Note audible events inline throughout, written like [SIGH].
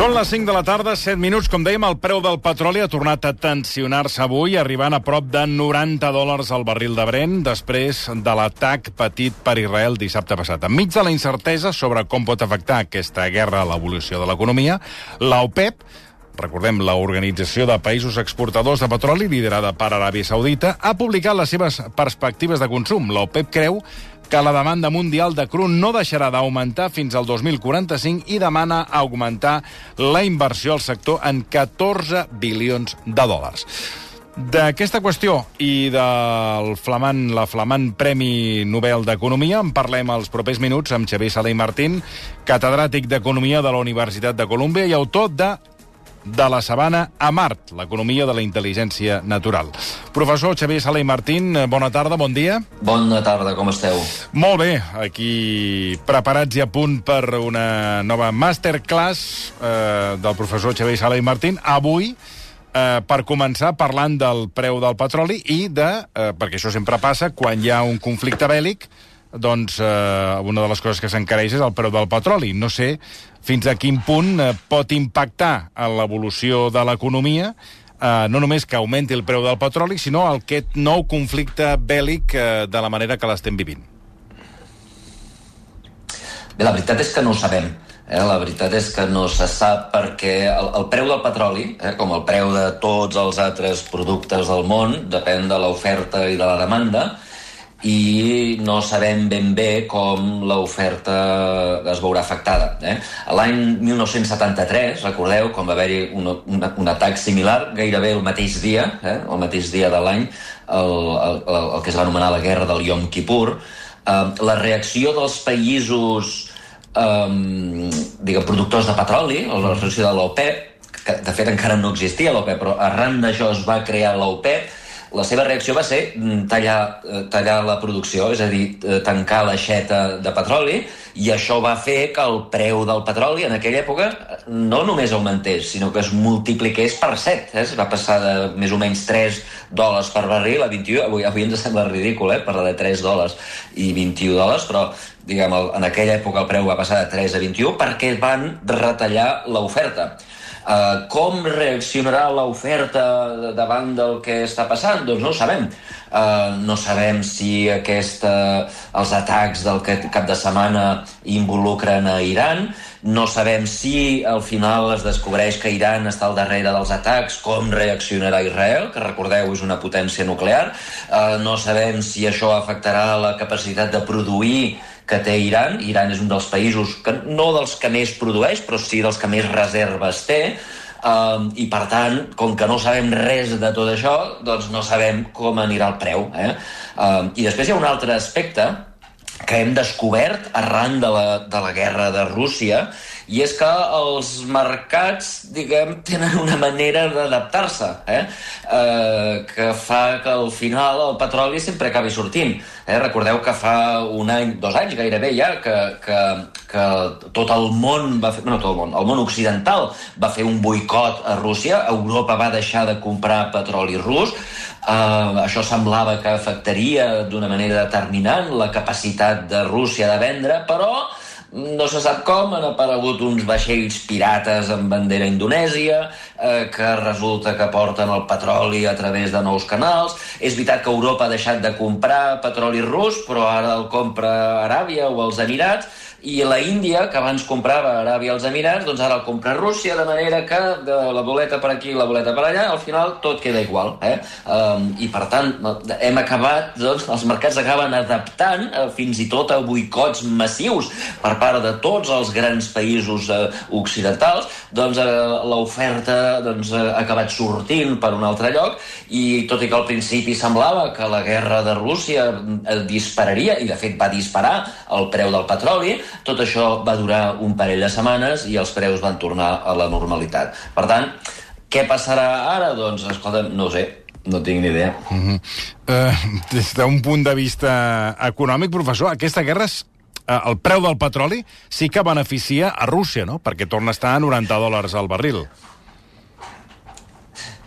Són les 5 de la tarda, 7 minuts. Com dèiem, el preu del petroli ha tornat a tensionar-se avui, arribant a prop de 90 dòlars al barril de Brent, després de l'atac patit per Israel dissabte passat. Enmig de la incertesa sobre com pot afectar aquesta guerra a l'evolució de l'economia, l'OPEP, recordem, l'Organització de Països Exportadors de Petroli, liderada per Aràbia Saudita, ha publicat les seves perspectives de consum. L'OPEP creu que la demanda mundial de cru no deixarà d'augmentar fins al 2045 i demana augmentar la inversió al sector en 14 bilions de dòlars. D'aquesta qüestió i del flamant, la flamant Premi Nobel d'Economia en parlem als propers minuts amb Xavier Sala i Martín, catedràtic d'Economia de la Universitat de Colúmbia i autor de de la sabana a Mart, l'economia de la intel·ligència natural. Professor Xavier Sala i Martín, bona tarda, bon dia. Bona tarda, com esteu? Molt bé, aquí preparats i a punt per una nova masterclass eh, del professor Xavier Sala i Martín. Avui, eh, per començar parlant del preu del petroli i de, eh, perquè això sempre passa, quan hi ha un conflicte bèl·lic, doncs eh, una de les coses que s'encareix és el preu del petroli. No sé fins a quin punt eh, pot impactar en l'evolució de l'economia eh, no només que augmenti el preu del petroli, sinó aquest nou conflicte bèl·lic eh, de la manera que l'estem vivint. Bé, la veritat és que no ho sabem. Eh? La veritat és que no se sap perquè el, el preu del petroli, eh, com el preu de tots els altres productes del món, depèn de l'oferta i de la demanda, i no sabem ben bé com l'oferta es veurà afectada. Eh? L'any 1973, recordeu, com va haver-hi un, un, un atac similar, gairebé el mateix dia, eh? el mateix dia de l'any, el, el, el, el que es va anomenar la guerra del Yom Kippur, eh, la reacció dels països eh, diguem, productors de petroli, la reacció de l'OPEP, que de fet encara no existia l'OPEP, però arran d'això es va crear l'OPEP, la seva reacció va ser mm, tallar, eh, tallar la producció, és a dir, eh, tancar l'aixeta de petroli, i això va fer que el preu del petroli en aquella època eh, no només augmentés, sinó que es multipliqués per 7. Eh? Es va passar de més o menys 3 dòlars per barril a 21. Avui, avui ens sembla ridícul, eh? parlar de 3 dòlars i 21 dòlars, però diguem, en aquella època el preu va passar de 3 a 21 perquè van retallar l'oferta. Uh, com reaccionarà l'oferta davant del que està passant? Doncs no ho sabem. Uh, no sabem si aquesta, els atacs del cap de setmana involucren a Iran, no sabem si al final es descobreix que Iran està al darrere dels atacs, com reaccionarà Israel, que recordeu és una potència nuclear. Uh, no sabem si això afectarà la capacitat de produir que té Iran. Iran és un dels països, que no dels que més produeix, però sí dels que més reserves té, Um, I, per tant, com que no sabem res de tot això, doncs no sabem com anirà el preu. Eh? Um, I després hi ha un altre aspecte que hem descobert arran de la, de la guerra de Rússia, i és que els mercats, diguem, tenen una manera d'adaptar-se, eh? eh? que fa que al final el petroli sempre acabi sortint. Eh? Recordeu que fa un any, dos anys gairebé ja, que, que, que tot el món va fer, no tot el món, el món occidental va fer un boicot a Rússia, Europa va deixar de comprar petroli rus, Uh, això semblava que afectaria d'una manera determinant la capacitat de Rússia de vendre, però no se sap com, han aparegut uns vaixells pirates amb bandera indonèsia, eh, que resulta que porten el petroli a través de nous canals. És veritat que Europa ha deixat de comprar petroli rus, però ara el compra Aràbia o els Emirats, i la Índia, que abans comprava Aràbia als Emirats, doncs ara el compra Rússia, de manera que de la boleta per aquí i la boleta per allà, al final tot queda igual. Eh? Um, I per tant, hem acabat, doncs, els mercats acaben adaptant uh, fins i tot a boicots massius per part de tots els grans països uh, occidentals, doncs uh, l'oferta doncs, uh, ha acabat sortint per un altre lloc i tot i que al principi semblava que la guerra de Rússia uh, dispararia, i de fet va disparar el preu del petroli, tot això va durar un parell de setmanes i els preus van tornar a la normalitat. Per tant, què passarà ara? Doncs, escolta, no ho sé. no tinc ni idea. Uh -huh. uh, des d'un punt de vista econòmic, professor, aquesta guerra és uh, el preu del petroli sí que beneficia a Rússia, no? Perquè torna a estar a 90 dòlars al barril.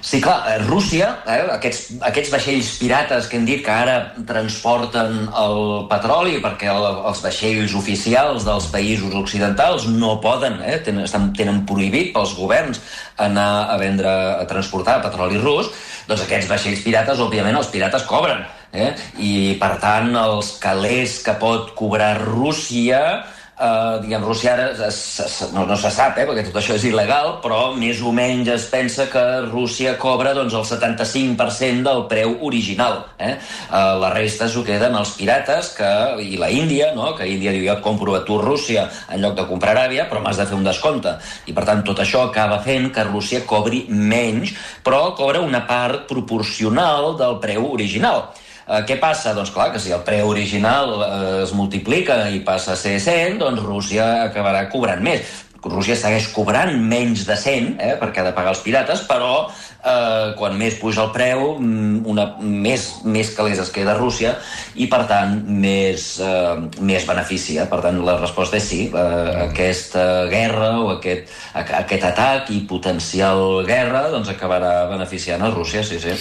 Sí, clar, eh, Rússia, eh, aquests, aquests vaixells pirates que hem dit que ara transporten el petroli perquè el, els vaixells oficials dels països occidentals no poden, eh, tenen, estan, tenen prohibit pels governs anar a vendre, a transportar petroli rus, doncs aquests vaixells pirates, òbviament, els pirates cobren. Eh? I, per tant, els calés que pot cobrar Rússia Uh, diguem, Rússia ara es, es, no, no se sap, eh, perquè tot això és il·legal, però més o menys es pensa que Rússia cobra doncs, el 75% del preu original. Eh? Uh, la resta s'ho queden els pirates que, i la Índia, no? que Índia diu jo et compro a tu Rússia en lloc de comprar Aràbia, però m'has de fer un descompte. I per tant tot això acaba fent que Rússia cobri menys, però cobra una part proporcional del preu original. Eh, què passa? Doncs clar, que si el preu original eh, es multiplica i passa a ser 100, doncs Rússia acabarà cobrant més. Rússia segueix cobrant menys de 100, eh, perquè ha de pagar els pirates, però eh, quan més puja el preu, mm, una, més, més calés es queda a Rússia i, per tant, més, eh, més beneficia. Per tant, la resposta és sí. Eh, aquesta guerra o aquest, aquest atac i potencial guerra doncs acabarà beneficiant a Rússia, sí, sí.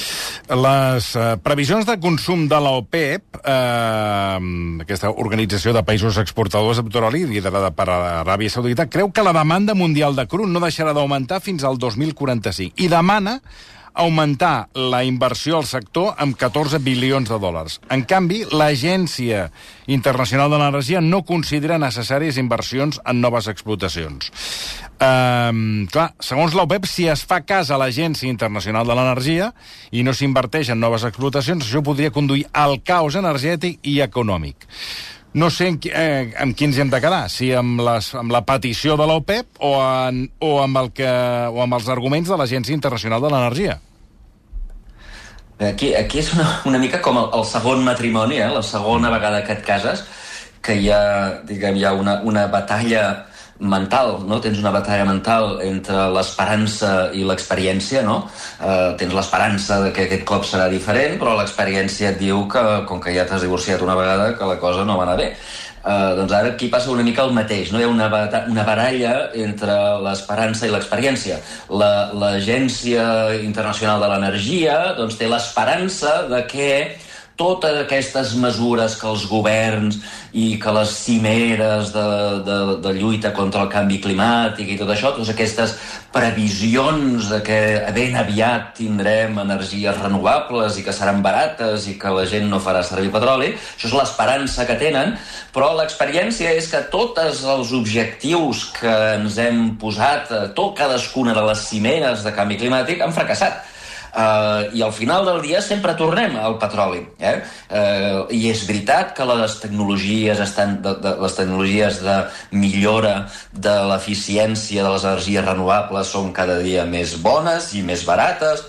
Les eh, previsions de consum de l'OPEP, eh, aquesta organització de països exportadors de petroli, liderada per Aràbia Saudita, creu que la demanda mundial de cru no deixarà d'augmentar fins al 2045 i demana augmentar la inversió al sector amb 14 bilions de dòlars. En canvi, l'Agència Internacional de l'Energia no considera necessàries inversions en noves explotacions. Um, clar, segons l'OPEP, si es fa cas a l'Agència Internacional de l'Energia i no s'inverteix en noves explotacions, això podria conduir al caos energètic i econòmic. No sé en, eh, amb quins hem de quedar, si amb, les, amb la petició de l'OPEP o, en, o, amb el que, o amb els arguments de l'Agència Internacional de l'Energia. Aquí, aquí és una, una mica com el, el segon matrimoni, eh? la segona vegada que et cases, que hi ha, diguem, hi ha una, una batalla mental, no? Tens una batalla mental entre l'esperança i l'experiència, no? Eh, tens l'esperança de que aquest cop serà diferent, però l'experiència et diu que, com que ja t'has divorciat una vegada, que la cosa no va anar bé. Uh, doncs ara aquí passa una mica el mateix, no? Hi ha una, una baralla entre l'esperança i l'experiència. L'Agència la, Internacional de l'Energia doncs, té l'esperança de que totes aquestes mesures que els governs i que les cimeres de, de, de lluita contra el canvi climàtic i tot això, totes aquestes previsions de que ben aviat tindrem energies renovables i que seran barates i que la gent no farà servir petroli, això és l'esperança que tenen, però l'experiència és que tots els objectius que ens hem posat, tot cadascuna de les cimeres de canvi climàtic, han fracassat Uh, I al final del dia sempre tornem al petroli. Eh? Uh, I és veritat que les tecnologies estan de, de, les tecnologies de millora de l'eficiència de les energies renovables són cada dia més bones i més barates,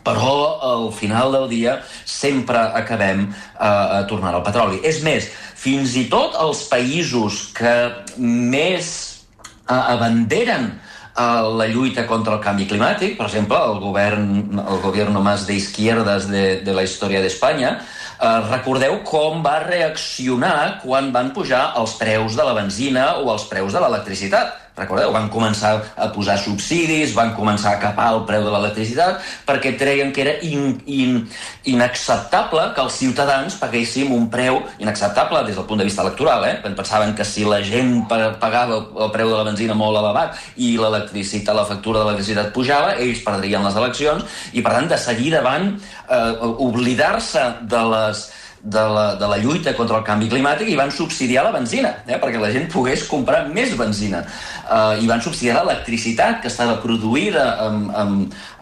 però al final del dia sempre acabem a tornar al petroli. És més, fins i tot els països que més uh, abanderen la lluita contra el canvi climàtic, per exemple, el govern, el govern més d'izquierdes de, de la història d'Espanya, eh, recordeu com va reaccionar quan van pujar els preus de la benzina o els preus de l'electricitat Recordeu, van començar a posar subsidis, van començar a capar el preu de l'electricitat perquè treien que era in, in, inacceptable que els ciutadans paguéssim un preu inacceptable des del punt de vista electoral. Eh? Pensaven que si la gent pagava el preu de la benzina molt elevat i l'electricitat, la factura de l'electricitat pujava, ells perdrien les eleccions i, per tant, de seguida van eh, oblidar-se de les de la, de la lluita contra el canvi climàtic i van subsidiar la benzina, eh, perquè la gent pogués comprar més benzina. Uh, I van subsidiar l'electricitat, que estava produïda en, en,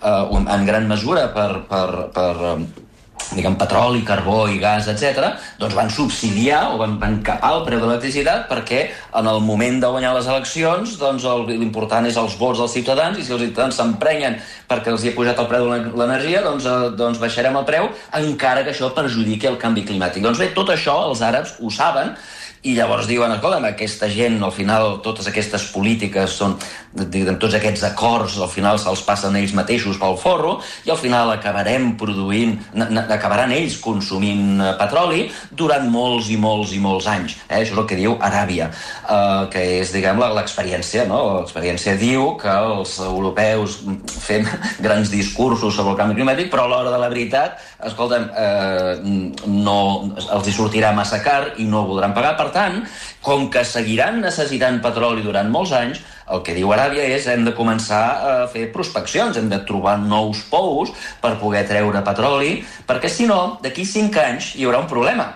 uh, en gran mesura per, per, per, diguem, petroli, carbó i gas, etc., doncs van subsidiar o van, van capar el preu de l'electricitat perquè en el moment de guanyar les eleccions doncs l'important és els vots dels ciutadans i si els ciutadans s'emprenyen perquè els hi ha pujat el preu de l'energia, doncs, eh, doncs baixarem el preu encara que això perjudiqui el canvi climàtic. Doncs bé, tot això els àrabs ho saben i llavors diuen, escolta, aquesta gent, al final, totes aquestes polítiques són, diguem, tots aquests acords, al final se'ls passen ells mateixos pel forro, i al final acabarem produint, acabaran ells consumint eh, petroli durant molts i molts i molts anys. Eh? Això és el que diu Aràbia, eh, que és, diguem, l'experiència, no? L'experiència diu que els europeus fem [LAUGHS] grans discursos sobre el canvi climàtic, però a l'hora de la veritat, escolta'm, eh, no, els hi sortirà massa car i no voldran pagar. Per tant, com que seguiran necessitant petroli durant molts anys, el que diu Aràbia és hem de començar a fer prospeccions, hem de trobar nous pous per poder treure petroli, perquè si no, d'aquí cinc anys hi haurà un problema.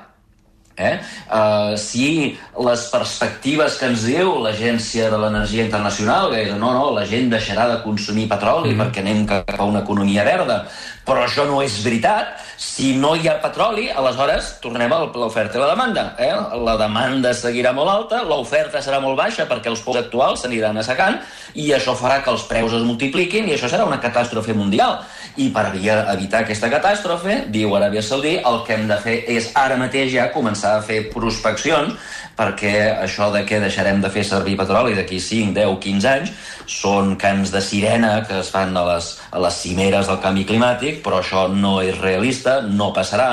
Eh? Uh, si les perspectives que ens diu l'Agència de l'Energia Internacional, que és no, no, la gent deixarà de consumir petroli mm. perquè anem cap a una economia verda, però això no és veritat. Si no hi ha petroli, aleshores tornem a l'oferta i la demanda. Eh? La demanda seguirà molt alta, l'oferta serà molt baixa perquè els pous actuals s'aniran assecant i això farà que els preus es multipliquin i això serà una catàstrofe mundial. I per evitar aquesta catàstrofe, diu Aràbia Saudí, el que hem de fer és ara mateix ja començar a fer prospeccions perquè això de que deixarem de fer servir petroli d'aquí 5, 10, 15 anys són cants de sirena que es fan a les, a les cimeres del canvi climàtic, però això no és realista, no passarà,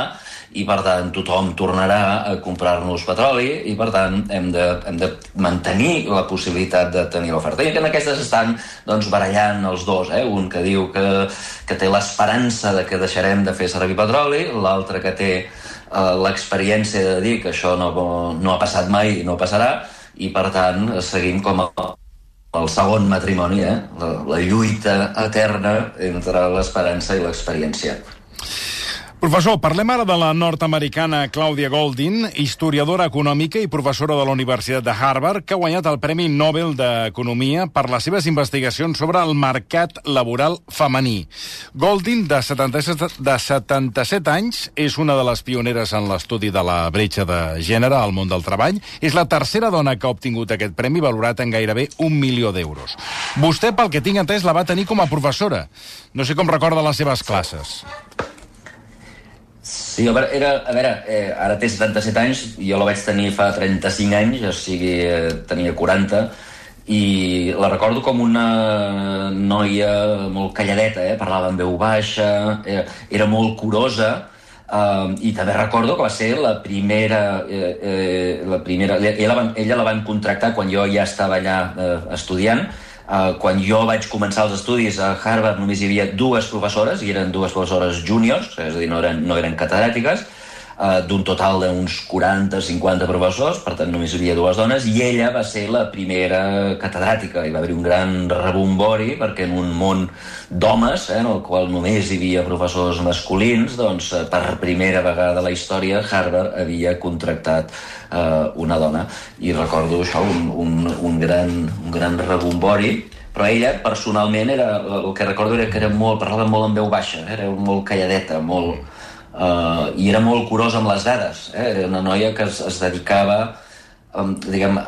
i per tant tothom tornarà a comprar-nos petroli i per tant hem de, hem de mantenir la possibilitat de tenir l'oferta. I en aquestes estan doncs, barallant els dos, eh? un que diu que, que té l'esperança de que deixarem de fer servir petroli, l'altre que té l'experiència de dir que això no, no ha passat mai i no passarà, i per tant seguim com a el segon matrimoni, eh? la, la lluita eterna entre l'esperança i l'experiència. Professor, parlem ara de la nord-americana Claudia Goldin, historiadora econòmica i professora de la Universitat de Harvard, que ha guanyat el Premi Nobel d'Economia per les seves investigacions sobre el mercat laboral femení. Goldin, de 77, de 77 anys, és una de les pioneres en l'estudi de la bretxa de gènere al món del treball. És la tercera dona que ha obtingut aquest premi, valorat en gairebé un milió d'euros. Vostè, pel que tinc entès, la va tenir com a professora. No sé com recorda les seves classes. Sí, a veure, era, a veure eh, ara té 77 anys, jo la vaig tenir fa 35 anys, o sigui, eh, tenia 40, i la recordo com una noia molt calladeta, eh? parlava en veu baixa, era, era molt curosa, eh, i també recordo que va ser la primera... Eh, eh, la primera ella, la ella la van contractar quan jo ja estava allà eh, estudiant, Uh, quan jo vaig començar els estudis a Harvard només hi havia dues professores, i eren dues professores júniors, és a dir, no eren, no eren catedràtiques, uh, d'un total d'uns 40-50 professors, per tant només hi havia dues dones, i ella va ser la primera catedràtica. Hi va haver un gran rebombori, perquè en un món d'homes, eh, en el qual només hi havia professors masculins, doncs eh, per primera vegada a la història Harvard havia contractat eh, una dona. I recordo això, un, un, un, gran, un gran rebombori, però ella personalment era, el que recordo era que era molt, parlava molt en veu baixa, era molt calladeta, molt, uh, i era molt curosa amb les dades. Eh? Era una noia que es, es dedicava um, diguem,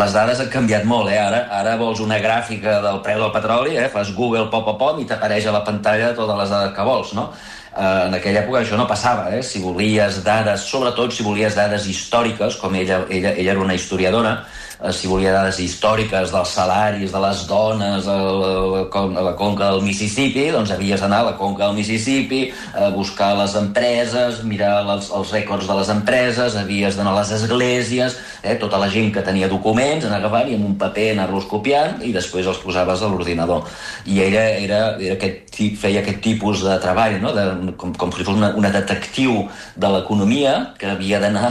les dades han canviat molt, eh? Ara, ara vols una gràfica del preu del petroli, eh? fas Google pop a pop i t'apareix a la pantalla totes les dades que vols, no? Uh, en aquella època això no passava, eh? Si volies dades, sobretot si volies dades històriques, com ella, ella, ella era una historiadora, eh, si volia dades històriques dels salaris de les dones a la, a la conca del Mississippi, doncs havies d'anar a la conca del Mississippi a buscar les empreses, mirar els, els rècords de les empreses, havies d'anar a les esglésies, eh, tota la gent que tenia documents, anar agafant i amb un paper anar-los copiant i després els posaves a l'ordinador. I ella era, era aquest, feia aquest tipus de treball, no? de, com, com si fos una, una detectiu de l'economia que havia d'anar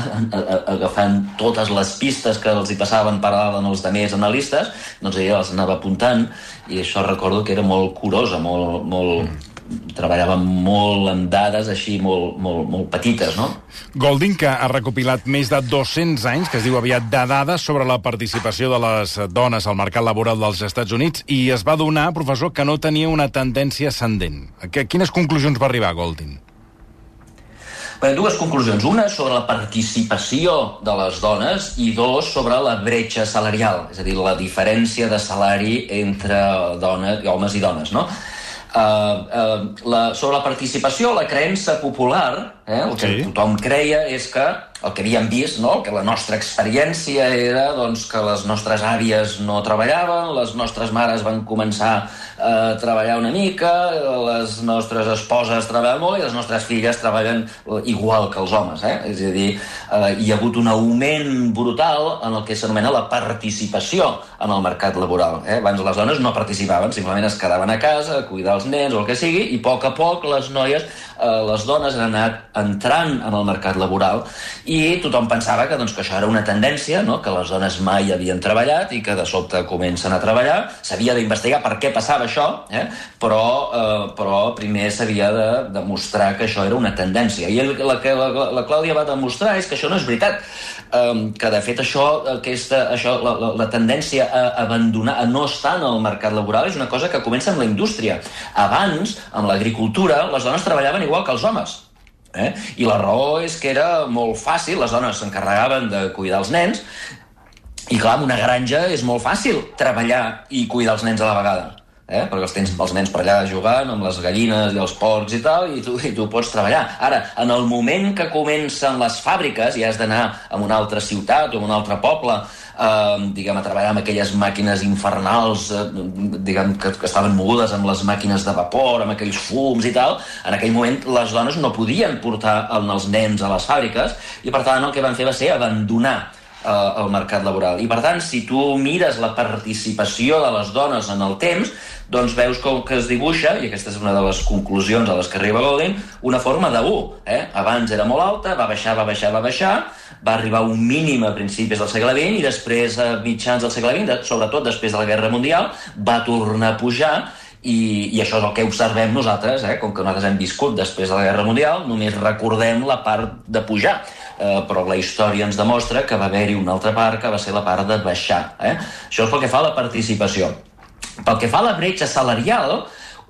agafant totes les pistes que els hi passaven per dalt els demés analistes, doncs ella els anava apuntant i això recordo que era molt curosa, molt, molt, treballava molt amb dades així molt, molt, molt petites, no? Golding, que ha recopilat més de 200 anys, que es diu aviat de dades sobre la participació de les dones al mercat laboral dels Estats Units, i es va donar, professor, que no tenia una tendència ascendent. A quines conclusions va arribar Golding? Bé, dues conclusions. Una sobre la participació de les dones i dos sobre la bretxa salarial, és a dir, la diferència de salari entre dones, homes i dones, no? Uh, uh, la, sobre la participació, la creença popular, eh, el que sí. tothom creia és que el que havíem vist, no? que la nostra experiència era doncs, que les nostres àvies no treballaven, les nostres mares van començar a treballar una mica, les nostres esposes treballen molt i les nostres filles treballen igual que els homes. Eh? És a dir, eh, hi ha hagut un augment brutal en el que s'anomena la participació en el mercat laboral. Eh? Abans les dones no participaven, simplement es quedaven a casa a cuidar els nens o el que sigui, i a poc a poc les noies, eh, les dones han anat entrant en el mercat laboral i tothom pensava que, doncs, que això era una tendència, no? que les dones mai havien treballat i que de sobte comencen a treballar. S'havia d'investigar per què passava això, eh? però, eh, però primer s'havia de demostrar que això era una tendència. I la que la, la Clàudia va demostrar és que això no és veritat, eh, que de fet això, aquesta, això la, la, la tendència a abandonar, a no estar en el mercat laboral és una cosa que comença amb la indústria. Abans, amb l'agricultura, les dones treballaven igual que els homes Eh? I la raó és que era molt fàcil, les dones s'encarregaven de cuidar els nens, i clar, en una granja és molt fàcil treballar i cuidar els nens a la vegada. Eh? perquè els tens els nens per allà jugant amb les gallines i els porcs i tal, i tu, i tu pots treballar. Ara, en el moment que comencen les fàbriques i has d'anar a una altra ciutat o a un altre poble eh, diguem, a treballar amb aquelles màquines infernals eh, diguem, que, que estaven mogudes amb les màquines de vapor, amb aquells fums i tal, en aquell moment les dones no podien portar els nens a les fàbriques i per tant el que van fer va ser abandonar eh, el mercat laboral. I per tant, si tu mires la participació de les dones en el temps, doncs veus com que es dibuixa, i aquesta és una de les conclusions a les que arriba Golden, una forma de U. Eh? Abans era molt alta, va baixar, va baixar, va baixar, va arribar un mínim a principis del segle XX i després, a mitjans del segle XX, sobretot després de la Guerra Mundial, va tornar a pujar i, i això és el que observem nosaltres, eh? com que nosaltres hem viscut després de la Guerra Mundial, només recordem la part de pujar, eh, però la història ens demostra que va haver-hi una altra part que va ser la part de baixar. Eh? Això és pel que fa a la participació. Pel que fa a la bretxa salarial,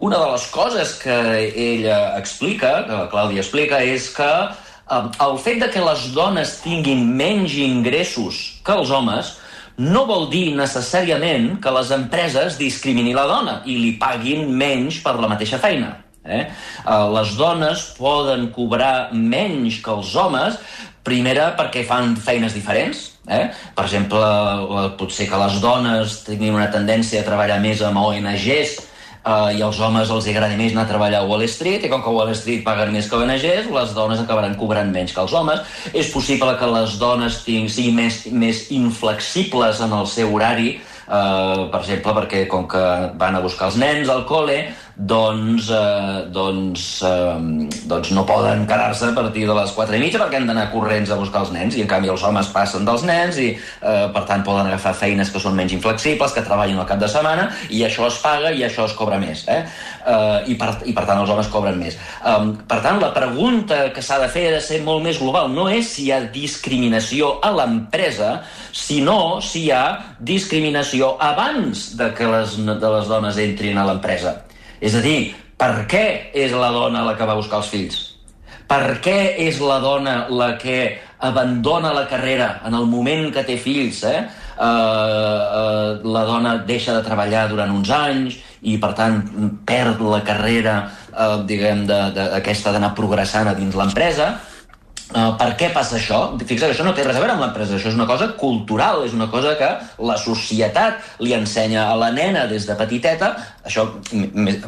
una de les coses que ella explica, que la Clàudia explica, és que eh, el fet de que les dones tinguin menys ingressos que els homes no vol dir necessàriament que les empreses discriminin la dona i li paguin menys per la mateixa feina. Eh? eh les dones poden cobrar menys que els homes, primera perquè fan feines diferents, Eh? Per exemple, potser que les dones tinguin una tendència a treballar més amb ONGs eh, i als homes els agrada més anar a treballar a Wall Street i com que a Wall Street paguen més que ONGs, les dones acabaran cobrant menys que els homes. És possible que les dones siguin més, més inflexibles en el seu horari, eh, per exemple, perquè com que van a buscar els nens al col·le, doncs, eh, doncs, eh, doncs no poden quedar-se a partir de les 4 i mitja perquè han d'anar corrents a buscar els nens i en canvi els homes passen dels nens i eh, per tant poden agafar feines que són menys inflexibles, que treballen al cap de setmana i això es paga i això es cobra més eh? Eh, i, per, i per tant els homes cobren més. Eh, per tant la pregunta que s'ha de fer ha de ser molt més global. No és si hi ha discriminació a l'empresa sinó si hi ha discriminació abans de que les, de les dones entrin a l'empresa és a dir, per què és la dona la que va buscar els fills? Per què és la dona la que abandona la carrera en el moment que té fills? Eh? Uh, uh, la dona deixa de treballar durant uns anys i, per tant, perd la carrera, uh, diguem, d'aquesta d'anar progressant a dins l'empresa Uh, per què passa això? Fixa't, això no té res a veure amb l'empresa, això és una cosa cultural, és una cosa que la societat li ensenya a la nena des de petiteta, això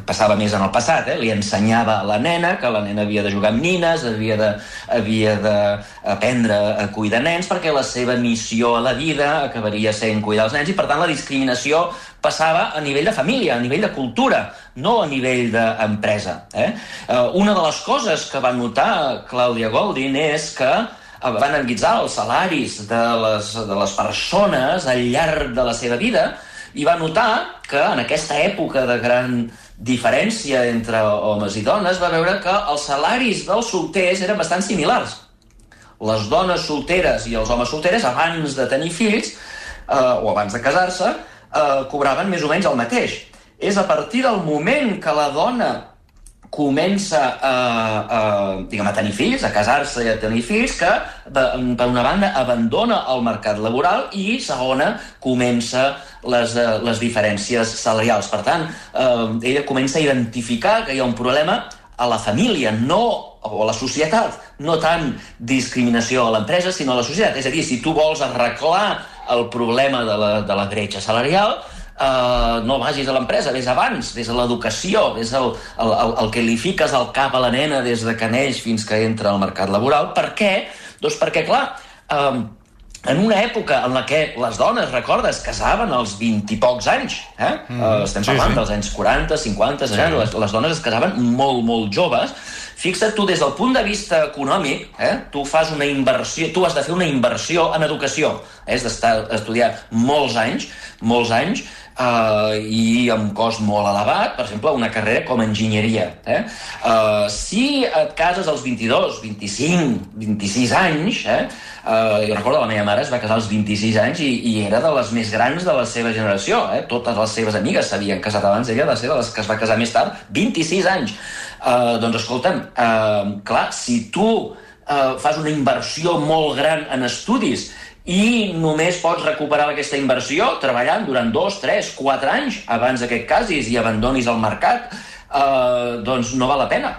passava més en el passat, eh? li ensenyava a la nena que la nena havia de jugar amb nines, havia de, havia d'aprendre a cuidar nens, perquè la seva missió a la vida acabaria sent cuidar els nens, i per tant la discriminació passava a nivell de família, a nivell de cultura, no a nivell d'empresa. Eh? Uh, una de les coses que va notar Clàudia Goldin és que van analitzar els salaris de les, de les persones al llarg de la seva vida i va notar que en aquesta època de gran diferència entre homes i dones va veure que els salaris dels solters eren bastant similars. Les dones solteres i els homes solteres, abans de tenir fills, eh, o abans de casar-se, eh, cobraven més o menys el mateix. És a partir del moment que la dona comença a, a, diguem, a tenir fills, a casar-se i a tenir fills, que, per una banda, abandona el mercat laboral i, segona, comença les, eh, les diferències salarials. Per tant, eh, ella comença a identificar que hi ha un problema a la família, no o a la societat, no tant discriminació a l'empresa, sinó a la societat. És a dir, si tu vols arreglar el problema de la, de la bretxa salarial, eh, no vagis a l'empresa, vés abans, vés a l'educació, vés el, el, el, el que li fiques al cap a la nena des de que neix fins que entra al mercat laboral. Per què? Doncs perquè, clar, eh, en una època en la que les dones, recordes, casaven als 20 i pocs anys, eh? Mm, uh, estem parlant sí, sí. dels anys 40, 50, 60, sí. les, les dones es casaven molt, molt joves, Fixa't tu, des del punt de vista econòmic, eh, tu fas una inversió, tu has de fer una inversió en educació. Eh, has d'estar estudiar molts anys, molts anys, eh, i amb cost molt elevat, per exemple, una carrera com enginyeria. Eh? Eh, si et cases als 22, 25, 26 anys, eh, Uh, jo recordo la meva mare es va casar als 26 anys i, i era de les més grans de la seva generació. Eh? Totes les seves amigues s'havien casat abans, ella va ser de les que es va casar més tard, 26 anys. Uh, doncs escolta'm, uh, clar, si tu uh, fas una inversió molt gran en estudis i només pots recuperar aquesta inversió treballant durant dos, tres, quatre anys abans que et casis i abandonis el mercat, eh, doncs no val la pena.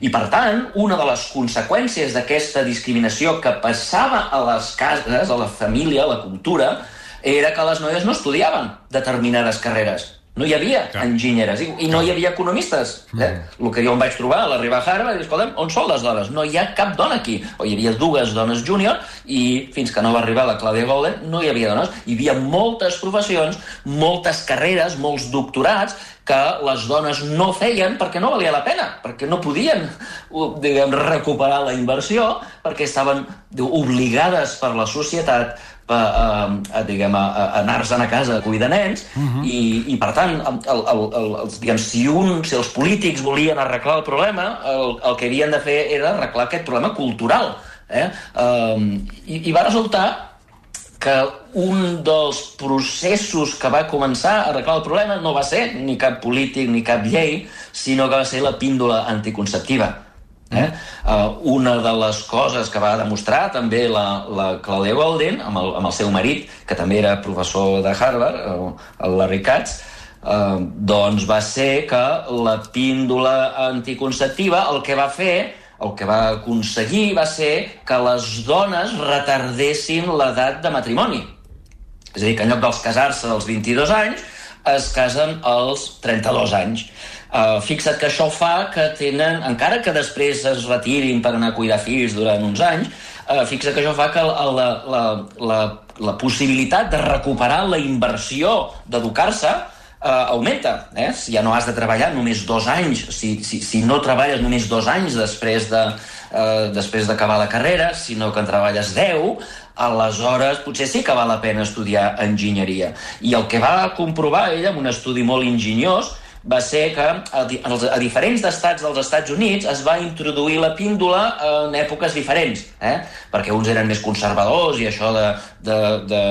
I, per tant, una de les conseqüències d'aquesta discriminació que passava a les cases, a la família, a la cultura, era que les noies no estudiaven determinades carreres. No hi havia Clar. enginyeres i, i no hi havia economistes. Eh? Mm. El que jo em vaig trobar a l'arribar a Harvard, escolta'm, on són les dones? No hi ha cap dona aquí. O hi havia dues dones júnior i fins que no va arribar la Claudia Golden no hi havia dones. Hi havia moltes professions, moltes carreres, molts doctorats que les dones no feien perquè no valia la pena, perquè no podien diguem, recuperar la inversió, perquè estaven obligades per la societat a, a, a, diguem, a, a anar-se'n a casa a cuidar nens, uh mhm. -huh. i, i per tant, el, el, el, el, diguem, si, un, si els polítics volien arreglar el problema, el, el que havien de fer era arreglar aquest problema cultural. Eh? Um, i, I va resultar que un dels processos que va començar a arreglar el problema no va ser ni cap polític ni cap llei, sinó que va ser la píndola anticonceptiva Eh? Uh, una de les coses que va demostrar també la, la Claudia Golden amb el, amb el seu marit, que també era professor de Harvard, el Larry Katz, uh, doncs va ser que la píndola anticonceptiva el que va fer el que va aconseguir va ser que les dones retardessin l'edat de matrimoni. És a dir, que en lloc dels casar-se als 22 anys, es casen als 32 anys. Uh, fixa't que això fa que tenen, encara que després es retirin per anar a cuidar fills durant uns anys, uh, fixa't que això fa que la, la, la, la, la possibilitat de recuperar la inversió d'educar-se uh, augmenta. Eh? Ja no has de treballar només dos anys, si, si, si no treballes només dos anys després de, uh, després d'acabar la carrera, sinó que en treballes 10, aleshores potser sí que val la pena estudiar enginyeria. I el que va comprovar ella amb un estudi molt ingeniós va ser que a, diferents estats dels Estats Units es va introduir la píndola en èpoques diferents, eh? perquè uns eren més conservadors i això de, de, de,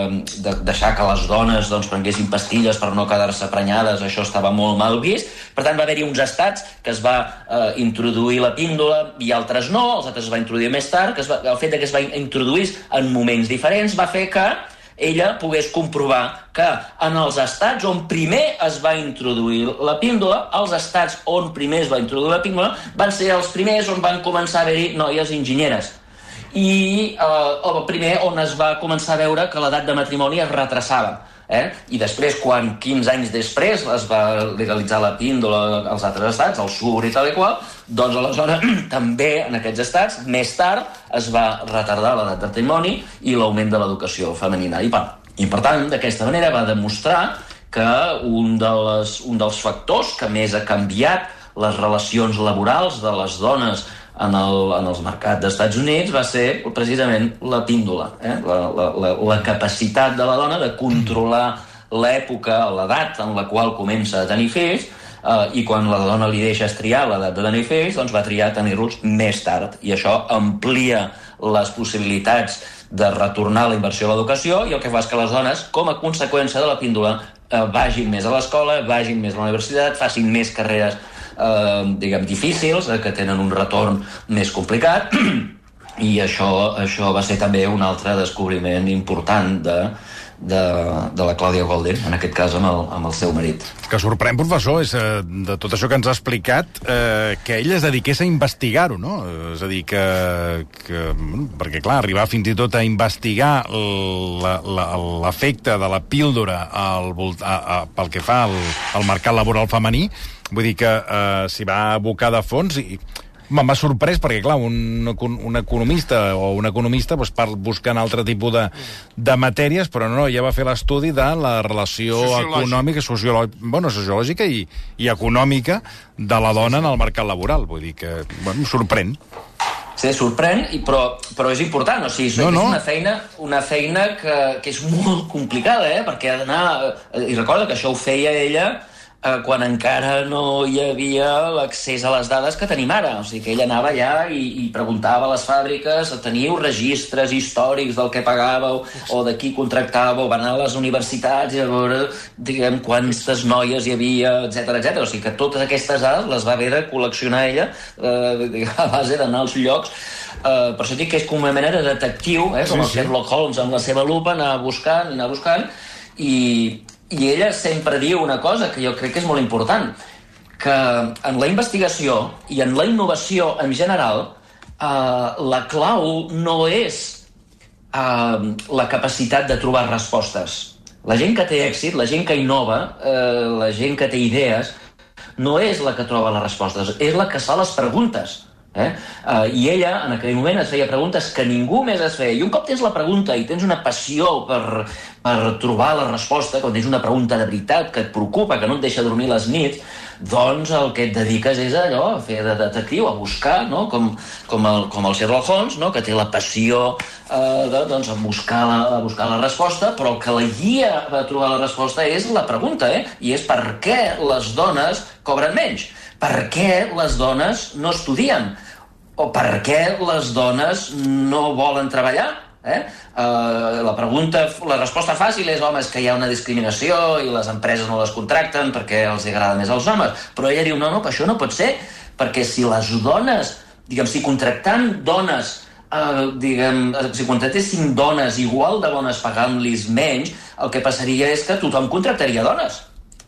de deixar que les dones doncs, prenguessin pastilles per no quedar-se prenyades, això estava molt mal vist. Per tant, va haver-hi uns estats que es va eh, introduir la píndola i altres no, els altres es va introduir més tard, que es va, el fet que es va introduir en moments diferents va fer que ella pogués comprovar que en els estats on primer es va introduir la píndola, els estats on primer es va introduir la píndola, van ser els primers on van començar a haver-hi noies enginyeres. I eh, el primer on es va començar a veure que l'edat de matrimoni es retrasava Eh? I després, quan 15 anys després es va legalitzar la píndola als altres estats, al sud i tal i qual, doncs aleshores [CLEARS THROAT] també en aquests estats, més tard, es va retardar l'edat de matrimoni i l'augment de l'educació femenina. I per, i per tant, d'aquesta manera va demostrar que un, de les, un dels factors que més ha canviat les relacions laborals de les dones en el, en els mercats dels Estats Units va ser precisament la píndola, eh? la, la, la, la capacitat de la dona de controlar l'època, l'edat en la qual comença a tenir fills, eh, i quan la dona li deixa triar l'edat de tenir fills, doncs va triar tenir-los més tard, i això amplia les possibilitats de retornar la inversió a l'educació i el que fa és que les dones, com a conseqüència de la píndola, eh, vagin més a l'escola, vagin més a la universitat, facin més carreres eh, diguem, difícils, eh, que tenen un retorn més complicat, [CLEARS THROAT] i això, això va ser també un altre descobriment important de, de, de la Clàudia Golden, en aquest cas amb el, amb el seu marit. Que sorprèn, professor, és eh, de tot això que ens ha explicat, eh, que ell es dediqués a investigar-ho, no? És a dir, que, que... Perquè, clar, arribar fins i tot a investigar l'efecte de la píldora al, a, a, pel que fa al, al mercat laboral femení, vull dir que eh, s'hi va abocar de fons i M'ha sorprès perquè, clar, un, un economista o un economista doncs, per buscant altre tipus de, de matèries, però no, ja va fer l'estudi de la relació econòmica, sociològica, bueno, sociològica i, i econòmica de la dona en el mercat laboral. Vull dir que, bueno, sorprèn. Sí, sorprèn, i, però, però és important, o sigui, no, no. és una feina, una feina que, que és molt complicada, eh? perquè ha d'anar... Eh, I recorda que això ho feia ella eh, quan encara no hi havia l'accés a les dades que tenim ara. O sigui que ell anava allà i, i preguntava a les fàbriques, teniu registres històrics del que pagàveu o de qui contractàveu, va anar a les universitats i a veure, diguem, quantes noies hi havia, etc etc. O sigui que totes aquestes dades les va haver de col·leccionar ella eh, a base d'anar als llocs Uh, per això dic que és com una mena de detectiu, eh, com sí, el Sherlock Holmes amb la seva lupa, anar buscant, anar buscant, i, i ella sempre diu una cosa que jo crec que és molt important, que en la investigació i en la innovació en general, eh, la clau no és eh, la capacitat de trobar respostes. La gent que té èxit, la gent que innova, eh, la gent que té idees, no és la que troba les respostes, és la que fa les preguntes. Eh? Uh, I ella, en aquell moment, es feia preguntes que ningú més es feia. I un cop tens la pregunta i tens una passió per, per trobar la resposta, quan tens una pregunta de veritat que et preocupa, que no et deixa dormir les nits, doncs el que et dediques és allò, a fer de detectiu, a buscar, no? com, com, el, com el Sherlock Holmes, no? que té la passió eh, de, doncs, a, buscar la, a buscar la resposta, però el que la guia a trobar la resposta és la pregunta, eh? i és per què les dones cobren menys? Per què les dones no estudien? o per què les dones no volen treballar? Eh? Uh, la pregunta, la resposta fàcil és home, és que hi ha una discriminació i les empreses no les contracten perquè els agrada més als homes. Però ella diu, no, no, això no pot ser, perquè si les dones, diguem, si contractant dones Uh, diguem, si contractessin dones igual de bones pagant-los menys, el que passaria és que tothom contractaria dones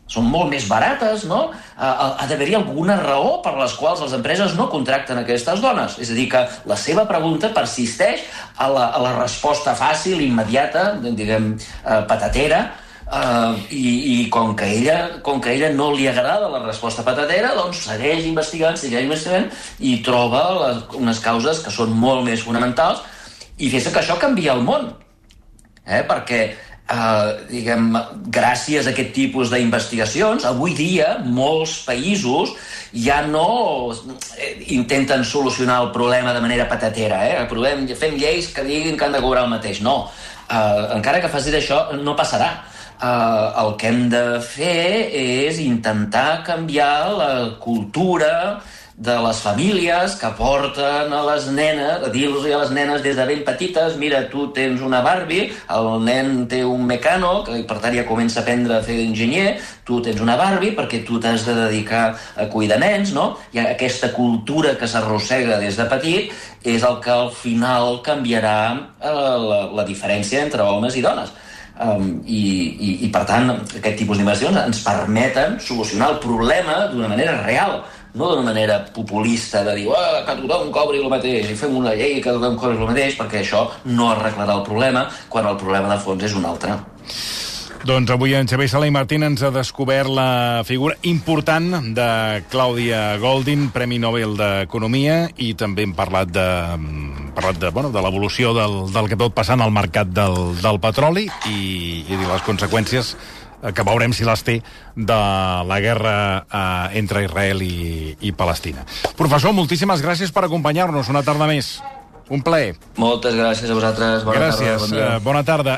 són molt més barates, no? Ha, ha d'haver-hi alguna raó per les quals les empreses no contracten aquestes dones. És a dir, que la seva pregunta persisteix a la, a la resposta fàcil, immediata, diguem, eh, patatera, Uh, i, i com que, ella, com que ella no li agrada la resposta patatera, doncs segueix investigant, segueix investigant i troba les, unes causes que són molt més fonamentals i fes que això canvia el món. Eh? Perquè eh, diguem, gràcies a aquest tipus d'investigacions, avui dia molts països ja no eh, intenten solucionar el problema de manera patatera, eh? Aprovem, fem lleis que diguin que han de cobrar el mateix. No, eh, encara que facis això, no passarà. Uh, el que hem de fer és intentar canviar la cultura de les famílies que porten a les nenes, a dir-los a les nenes des de ben petites, mira, tu tens una Barbie, el nen té un mecano, que per tant ja comença a aprendre a fer d'enginyer, tu tens una Barbie perquè tu t'has de dedicar a cuidar nens, no? I aquesta cultura que s'arrossega des de petit és el que al final canviarà eh, la, la diferència entre homes i dones. Um, i, i, I, per tant, aquest tipus d'inversions ens permeten solucionar el problema d'una manera real no d'una manera populista de dir oh, que tothom cobri el mateix i fem una llei que tothom cobri el mateix perquè això no arreglarà el problema quan el problema de fons és un altre. Doncs avui en Xavier Sala i Martín ens ha descobert la figura important de Clàudia Goldin, Premi Nobel d'Economia, i també hem parlat de, parlat de, bueno, de l'evolució del, del que pot passar en el mercat del, del petroli i, i les conseqüències que veurem si les té de la guerra eh, entre Israel i, i Palestina. Professor, moltíssimes gràcies per acompanyar-nos una tarda més. Un plaer. Moltes gràcies a vosaltres. Bona gràcies. Tarda, bon dia. Uh, bona tarda.